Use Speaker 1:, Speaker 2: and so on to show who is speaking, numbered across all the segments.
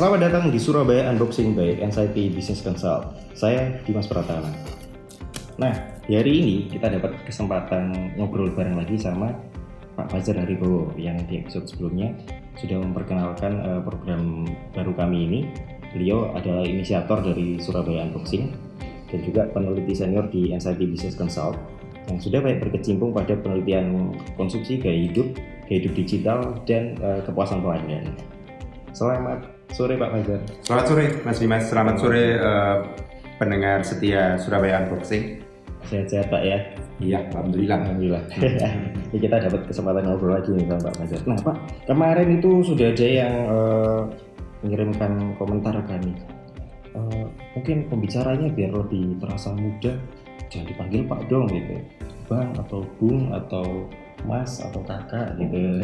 Speaker 1: Selamat datang di Surabaya Unboxing by NCT Business Consult. Saya Dimas Pratama. Nah, di hari ini kita dapat kesempatan ngobrol bareng lagi sama Pak Fajar Haribowo yang di episode sebelumnya sudah memperkenalkan uh, program baru kami ini. Beliau adalah inisiator dari Surabaya Unboxing dan juga peneliti senior di NCT Business Consult yang sudah banyak berkecimpung pada penelitian konsumsi gaya hidup, gaya hidup digital, dan uh, kepuasan pelanggan. Selamat sore Pak Fajar.
Speaker 2: Selamat sore Mas Dimas, selamat sore uh, pendengar setia Surabaya Unboxing.
Speaker 1: Sehat-sehat Pak ya?
Speaker 2: Iya, Alhamdulillah.
Speaker 1: Alhamdulillah. Ini kita dapat kesempatan ngobrol lagi nih sama Pak Fajar. Nah Pak, kemarin itu sudah ada yang uh, mengirimkan komentar kami. Uh, mungkin pembicaranya biar lebih terasa muda, jangan dipanggil Pak dong gitu, Bang atau Bung atau Mas atau Kakak gitu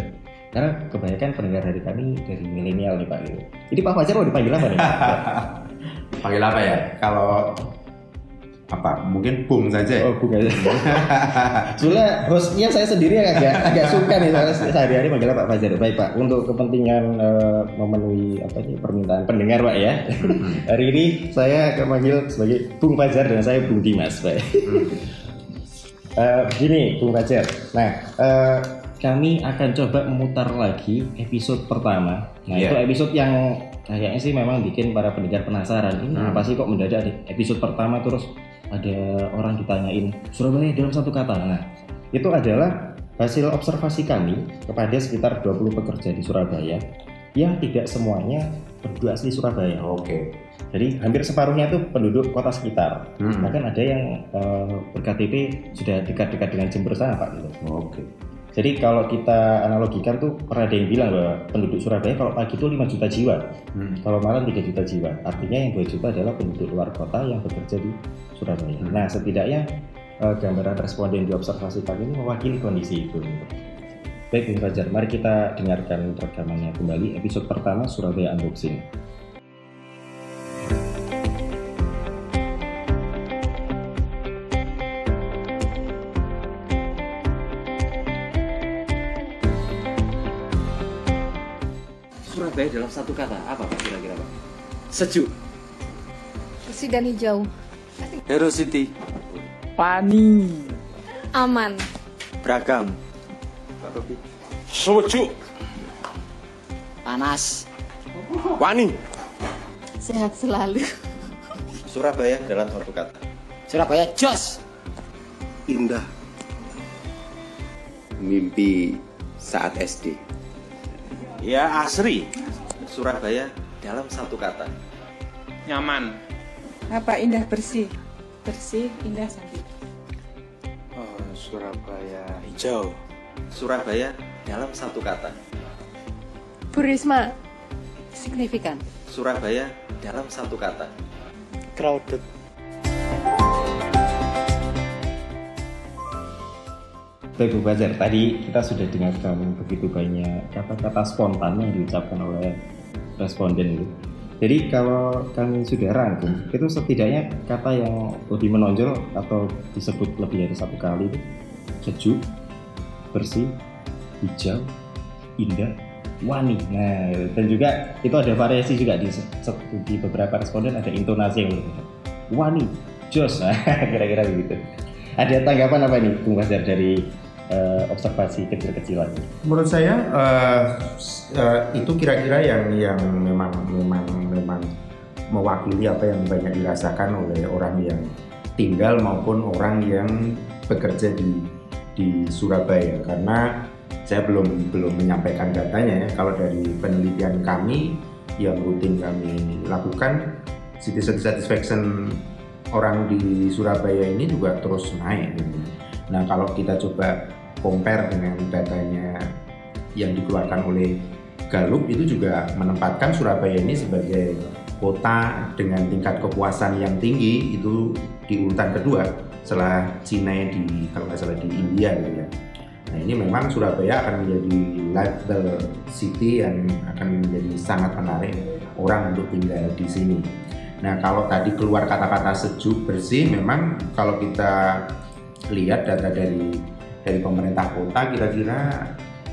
Speaker 1: karena kebanyakan pendengar dari kami dari milenial nih Pak gitu. Jadi Pak Fajar mau dipanggil apa nih?
Speaker 2: Panggil apa ya? Kalau apa mungkin bung saja ya?
Speaker 1: oh bung aja soalnya hostnya saya sendiri agak agak suka nih sehari-hari panggil Pak Fajar baik Pak untuk kepentingan uh, memenuhi apa ini permintaan pendengar Pak ya hmm. hari ini saya akan panggil sebagai Bung Fajar dan saya Bung Dimas Pak hmm. uh, begini Bung Fajar nah uh, kami akan coba memutar lagi episode pertama. Nah, yeah. itu episode yang kayaknya sih memang bikin para pendengar penasaran. Ini hmm. apa sih kok mendadak di episode pertama terus ada orang ditanyain Surabaya dalam satu kata. Nah, itu adalah hasil observasi kami kepada sekitar 20 pekerja di Surabaya yang tidak semuanya berdua asli Surabaya.
Speaker 2: Oke. Okay.
Speaker 1: Jadi hampir separuhnya itu penduduk kota sekitar. Hmm. Bahkan ada yang uh, berKTP sudah dekat-dekat dengan Jember sana, Pak. Gitu.
Speaker 2: Oke. Okay.
Speaker 1: Jadi kalau kita analogikan tuh pernah ada yang bilang bahwa penduduk Surabaya kalau pagi itu 5 juta jiwa, hmm. kalau malam 3 juta jiwa. Artinya yang 2 juta adalah penduduk luar kota yang bekerja di Surabaya. Hmm. Nah setidaknya uh, gambaran responden di observasi kami ini mewakili kondisi itu. Baik Bung Fajar, mari kita dengarkan rekamannya kembali episode pertama Surabaya Unboxing. Surabaya dalam satu kata apa Pak kira-kira Pak?
Speaker 3: Sejuk.
Speaker 4: Bersih dan hijau.
Speaker 3: Hero City. Pani.
Speaker 4: Aman.
Speaker 3: Beragam.
Speaker 2: Sejuk.
Speaker 4: Panas.
Speaker 2: Wani.
Speaker 4: Sehat selalu.
Speaker 1: Surabaya dalam satu kata.
Speaker 4: Surabaya jos.
Speaker 2: Indah. Mimpi saat SD.
Speaker 1: Ya asri. Surabaya dalam satu kata.
Speaker 3: Nyaman.
Speaker 4: Apa indah bersih? Bersih, indah sakit.
Speaker 3: Oh, Surabaya hijau.
Speaker 1: Surabaya dalam satu kata.
Speaker 4: Burisma. Signifikan.
Speaker 1: Surabaya dalam satu kata.
Speaker 3: Crowded.
Speaker 1: Baik Bu Fajar, tadi kita sudah dengarkan begitu banyak kata-kata spontan yang diucapkan oleh responden itu. Jadi kalau kami sudah rangkum, itu setidaknya kata yang lebih menonjol atau disebut lebih dari satu kali itu sejuk, bersih, hijau, indah, wani. Nah, dan juga itu ada variasi juga di, di beberapa responden ada intonasi yang berbeda. Wani, jos, nah, kira-kira begitu. Ada tanggapan apa nih Bung Fajar dari uh, observasi kecil-kecilan?
Speaker 2: Menurut saya uh, uh, itu kira-kira yang yang memang memang memang mewakili apa yang banyak dirasakan oleh orang yang tinggal maupun orang yang bekerja di di Surabaya karena saya belum belum menyampaikan datanya ya kalau dari penelitian kami yang rutin kami lakukan citizen satisfaction orang di Surabaya ini juga terus naik. Nah kalau kita coba compare dengan datanya yang dikeluarkan oleh Gallup itu juga menempatkan Surabaya ini sebagai kota dengan tingkat kepuasan yang tinggi itu di urutan kedua setelah Cina di kalau nggak salah di India gitu ya. Nah ini memang Surabaya akan menjadi lifestyle city yang akan menjadi sangat menarik orang untuk tinggal di sini. Nah kalau tadi keluar kata-kata sejuk bersih, memang kalau kita lihat data dari dari pemerintah kota kira-kira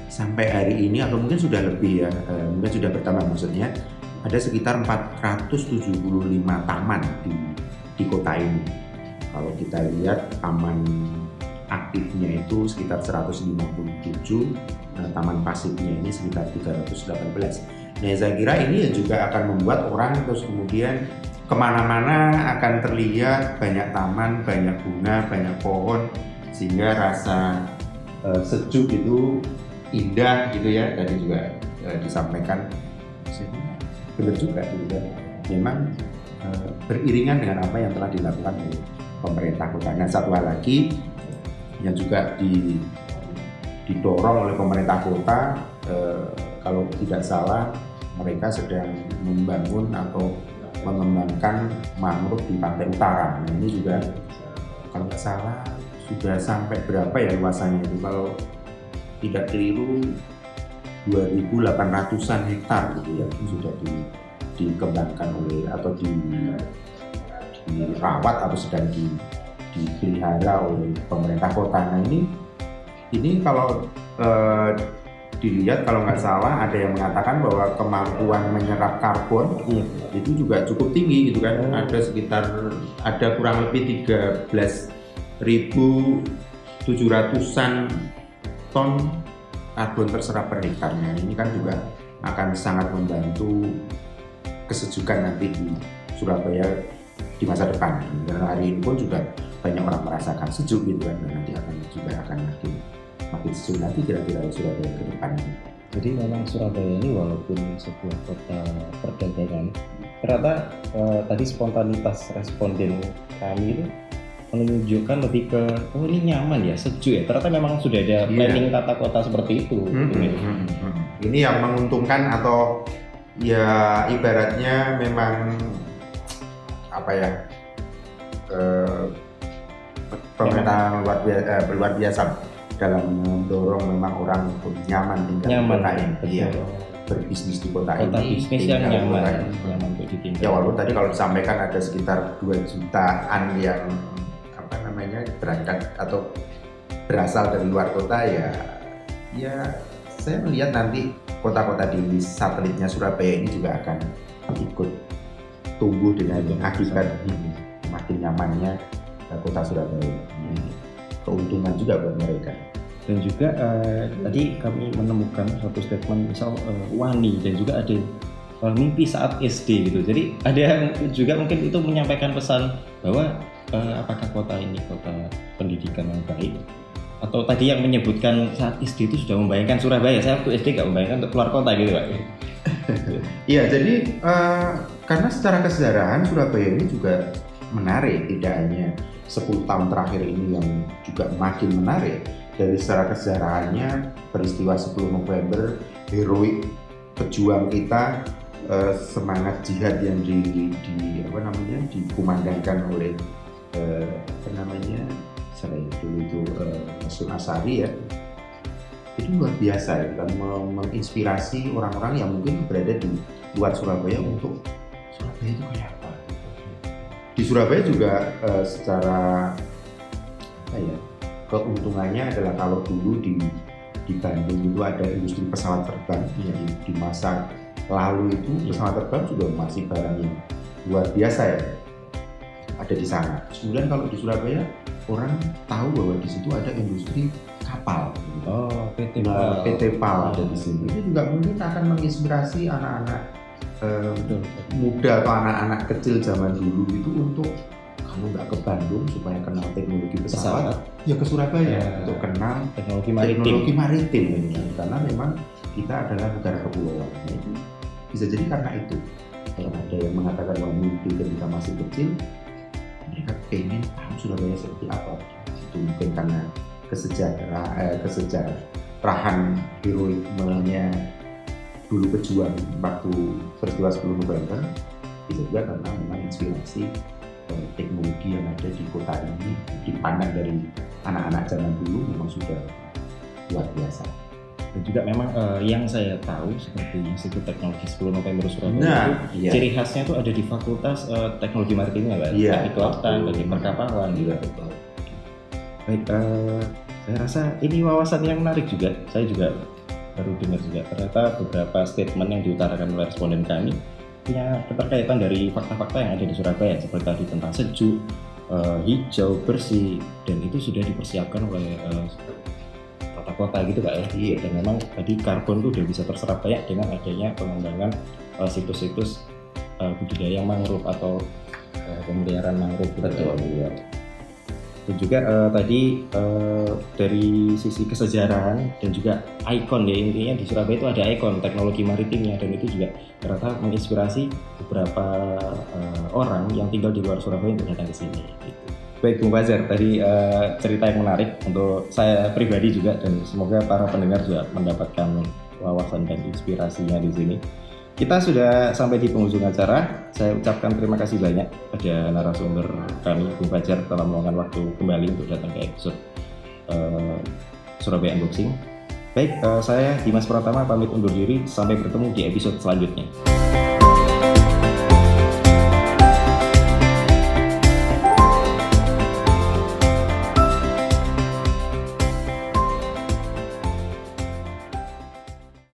Speaker 2: sampai hari ini atau mungkin sudah lebih ya, eh, mungkin sudah bertambah maksudnya ada sekitar 475 taman di di kota ini. Kalau kita lihat taman aktifnya itu sekitar 157, nah, taman pasifnya ini sekitar 318. Nah saya kira ini juga akan membuat orang terus kemudian ke mana-mana akan terlihat banyak taman, banyak bunga, banyak pohon sehingga rasa eh, sejuk itu indah gitu ya tadi juga eh, disampaikan benar juga gitu kan. Memang eh, beriringan dengan apa yang telah dilakukan oleh pemerintah kota. Nah satu hal lagi yang juga di, didorong oleh pemerintah kota eh, kalau tidak salah mereka sedang membangun atau mengembangkan mangrove di pantai utara. Nah, ini juga kalau nggak salah sudah sampai berapa ya luasannya itu kalau tidak keliru 2.800an hektar gitu ya sudah di, dikembangkan oleh atau di, dirawat atau sedang di, dipelihara oleh pemerintah kota. Nah ini ini kalau eh, dilihat kalau nggak salah ada yang mengatakan bahwa kemampuan menyerap karbon
Speaker 1: Iya.
Speaker 2: itu juga cukup tinggi gitu kan ada sekitar ada kurang lebih 13.700an ton karbon terserap per hektarnya ini kan juga akan sangat membantu kesejukan nanti di Surabaya di masa depan karena hari ini pun juga banyak orang merasakan sejuk gitu kan dan nanti akan juga akan makin makin sejuk nanti kira-kira Surabaya ke depan.
Speaker 1: Jadi memang Surabaya ini walaupun sebuah kota perdagangan, ternyata eh, tadi spontanitas responden kami itu menunjukkan lebih ke oh ini nyaman ya sejuk ya. Ternyata memang sudah ada
Speaker 2: Iya.
Speaker 1: planning tata kota seperti itu.
Speaker 2: Hmm,
Speaker 1: Ini.
Speaker 2: hmm, hmm, hmm. Ini yang menguntungkan atau ya ibaratnya memang apa ya eh, pemerintah luar biasa, eh, luar biasa dalam mendorong memang orang untuk nyaman tinggal
Speaker 1: Nyaman,
Speaker 2: di kota ini,
Speaker 1: betul.
Speaker 2: Iya, berbisnis di kota,
Speaker 1: Kota
Speaker 2: ini,
Speaker 1: bisnis yang nyaman,
Speaker 2: kota ini.
Speaker 1: nyaman untuk ditinggal.
Speaker 2: Ya walaupun tadi kalau disampaikan ada sekitar 2 jutaan yang namanya berangkat atau berasal dari luar kota ya ya saya melihat nanti kota-kota di satelitnya Surabaya ini juga akan ikut tumbuh dengan akibat makin nyamannya eh, kota Surabaya. Keuntungan juga buat mereka.
Speaker 1: dan juga eh, tadi kami menemukan satu statement misal eh, wani dan juga ada eh, mimpi saat SD gitu jadi ada yang juga mungkin itu menyampaikan pesan bahwa eh, apakah kota ini kota pendidikan yang baik? Atau tadi yang menyebutkan saat SD itu sudah membayangkan Surabaya. Saya waktu SD nggak membayangkan untuk keluar kota gitu pak.
Speaker 2: Iya, jadi eh, karena secara kesejarahan Surabaya ini juga menarik, tidak hanya 10 tahun terakhir ini yang juga makin menarik. Dari secara kesejarahannya peristiwa 10 November, heroik pejuang kita, eh, semangat jihad yang di, di apa namanya dikumandangkan oleh eh, apa namanya saya dulu itu eh, Asari ya itu luar biasa ya kan menginspirasi orang-orang yang mungkin berada di luar Surabaya untuk Surabaya itu kayak apa di Surabaya juga eh, secara apa ya keuntungannya adalah kalau dulu di di Bandung itu ada industri pesawat terbang
Speaker 1: Iya.
Speaker 2: di, di masa lalu itu
Speaker 1: Iya.
Speaker 2: pesawat terbang sudah masih barang yang luar biasa ya ada di sana. Kemudian kalau di Surabaya orang tahu bahwa di situ ada industri kapal.
Speaker 1: oh PT
Speaker 2: Nah, PT PAL ada di sini. Itu juga mungkin akan menginspirasi anak-anak eh, muda atau anak-anak kecil zaman dulu itu untuk kalau nggak ke Bandung supaya kenal teknologi pesawat,
Speaker 1: pesawat
Speaker 2: ya ke Surabaya
Speaker 1: Ya.
Speaker 2: untuk kenal
Speaker 1: teknologi maritim
Speaker 2: teknologi maritim ini karena memang kita adalah negara kepulauan. Nah, itu bisa jadi karena itu. Kalau ada yang mengatakan bahwa mimpi ketika masih kecil, mereka pengen tahu Surabaya seperti apa. Itu mungkin karena kesejarah eh, kesejarahan heroikmenya dulu pejuang waktu peristiwa 10 November bisa juga karena memang inspirasi eh, teknologi yang ada di kota ini dipandang dari anak-anak zaman dulu memang sudah luar biasa.
Speaker 1: Dan juga memang eh, yang saya tahu seperti Institut Teknologi 10 November Surabaya
Speaker 2: Nah,
Speaker 1: itu
Speaker 2: iya.
Speaker 1: ciri khasnya itu ada di Fakultas eh, Teknologi Maritimnya Pak.
Speaker 2: Iya,
Speaker 1: Teknik Kelautan,
Speaker 2: betul.
Speaker 1: Teknik Perkapalan
Speaker 2: Iya,
Speaker 1: juga.
Speaker 2: betul.
Speaker 1: Baik, eh, saya rasa ini wawasan yang menarik juga. Saya juga baru dengar juga ternyata beberapa statement yang diutarakan oleh responden kami punya keterkaitan dari fakta-fakta yang ada di Surabaya seperti tadi tentang sejuk, eh, hijau, bersih dan itu sudah dipersiapkan oleh eh, kota gitu Pak ya.
Speaker 2: Iya.
Speaker 1: Dan memang tadi karbon itu udah bisa terserap banyak dengan adanya pengembangan eh, situs-situs eh, budidaya mangrove atau eh, pemeliharaan mangrove gitu, Pak ya.
Speaker 2: Betul, iya.
Speaker 1: dan juga eh, tadi eh, dari sisi kesejarahan dan juga ikon ya intinya di Surabaya itu ada ikon teknologi maritimnya dan itu juga ternyata menginspirasi beberapa eh, orang yang tinggal di luar Surabaya untuk datang ke sini. gitu. Baik Bung Fajar, tadi eh, cerita yang menarik untuk saya pribadi juga dan semoga para pendengar juga mendapatkan wawasan dan inspirasinya di sini. Kita sudah sampai di penghujung acara. Saya ucapkan terima kasih banyak pada narasumber kami, Bung Fajar, telah meluangkan waktu kembali untuk datang ke episode eh, Surabaya Unboxing. Baik, eh, saya Dimas Pratama pamit undur diri. Sampai bertemu di episode selanjutnya.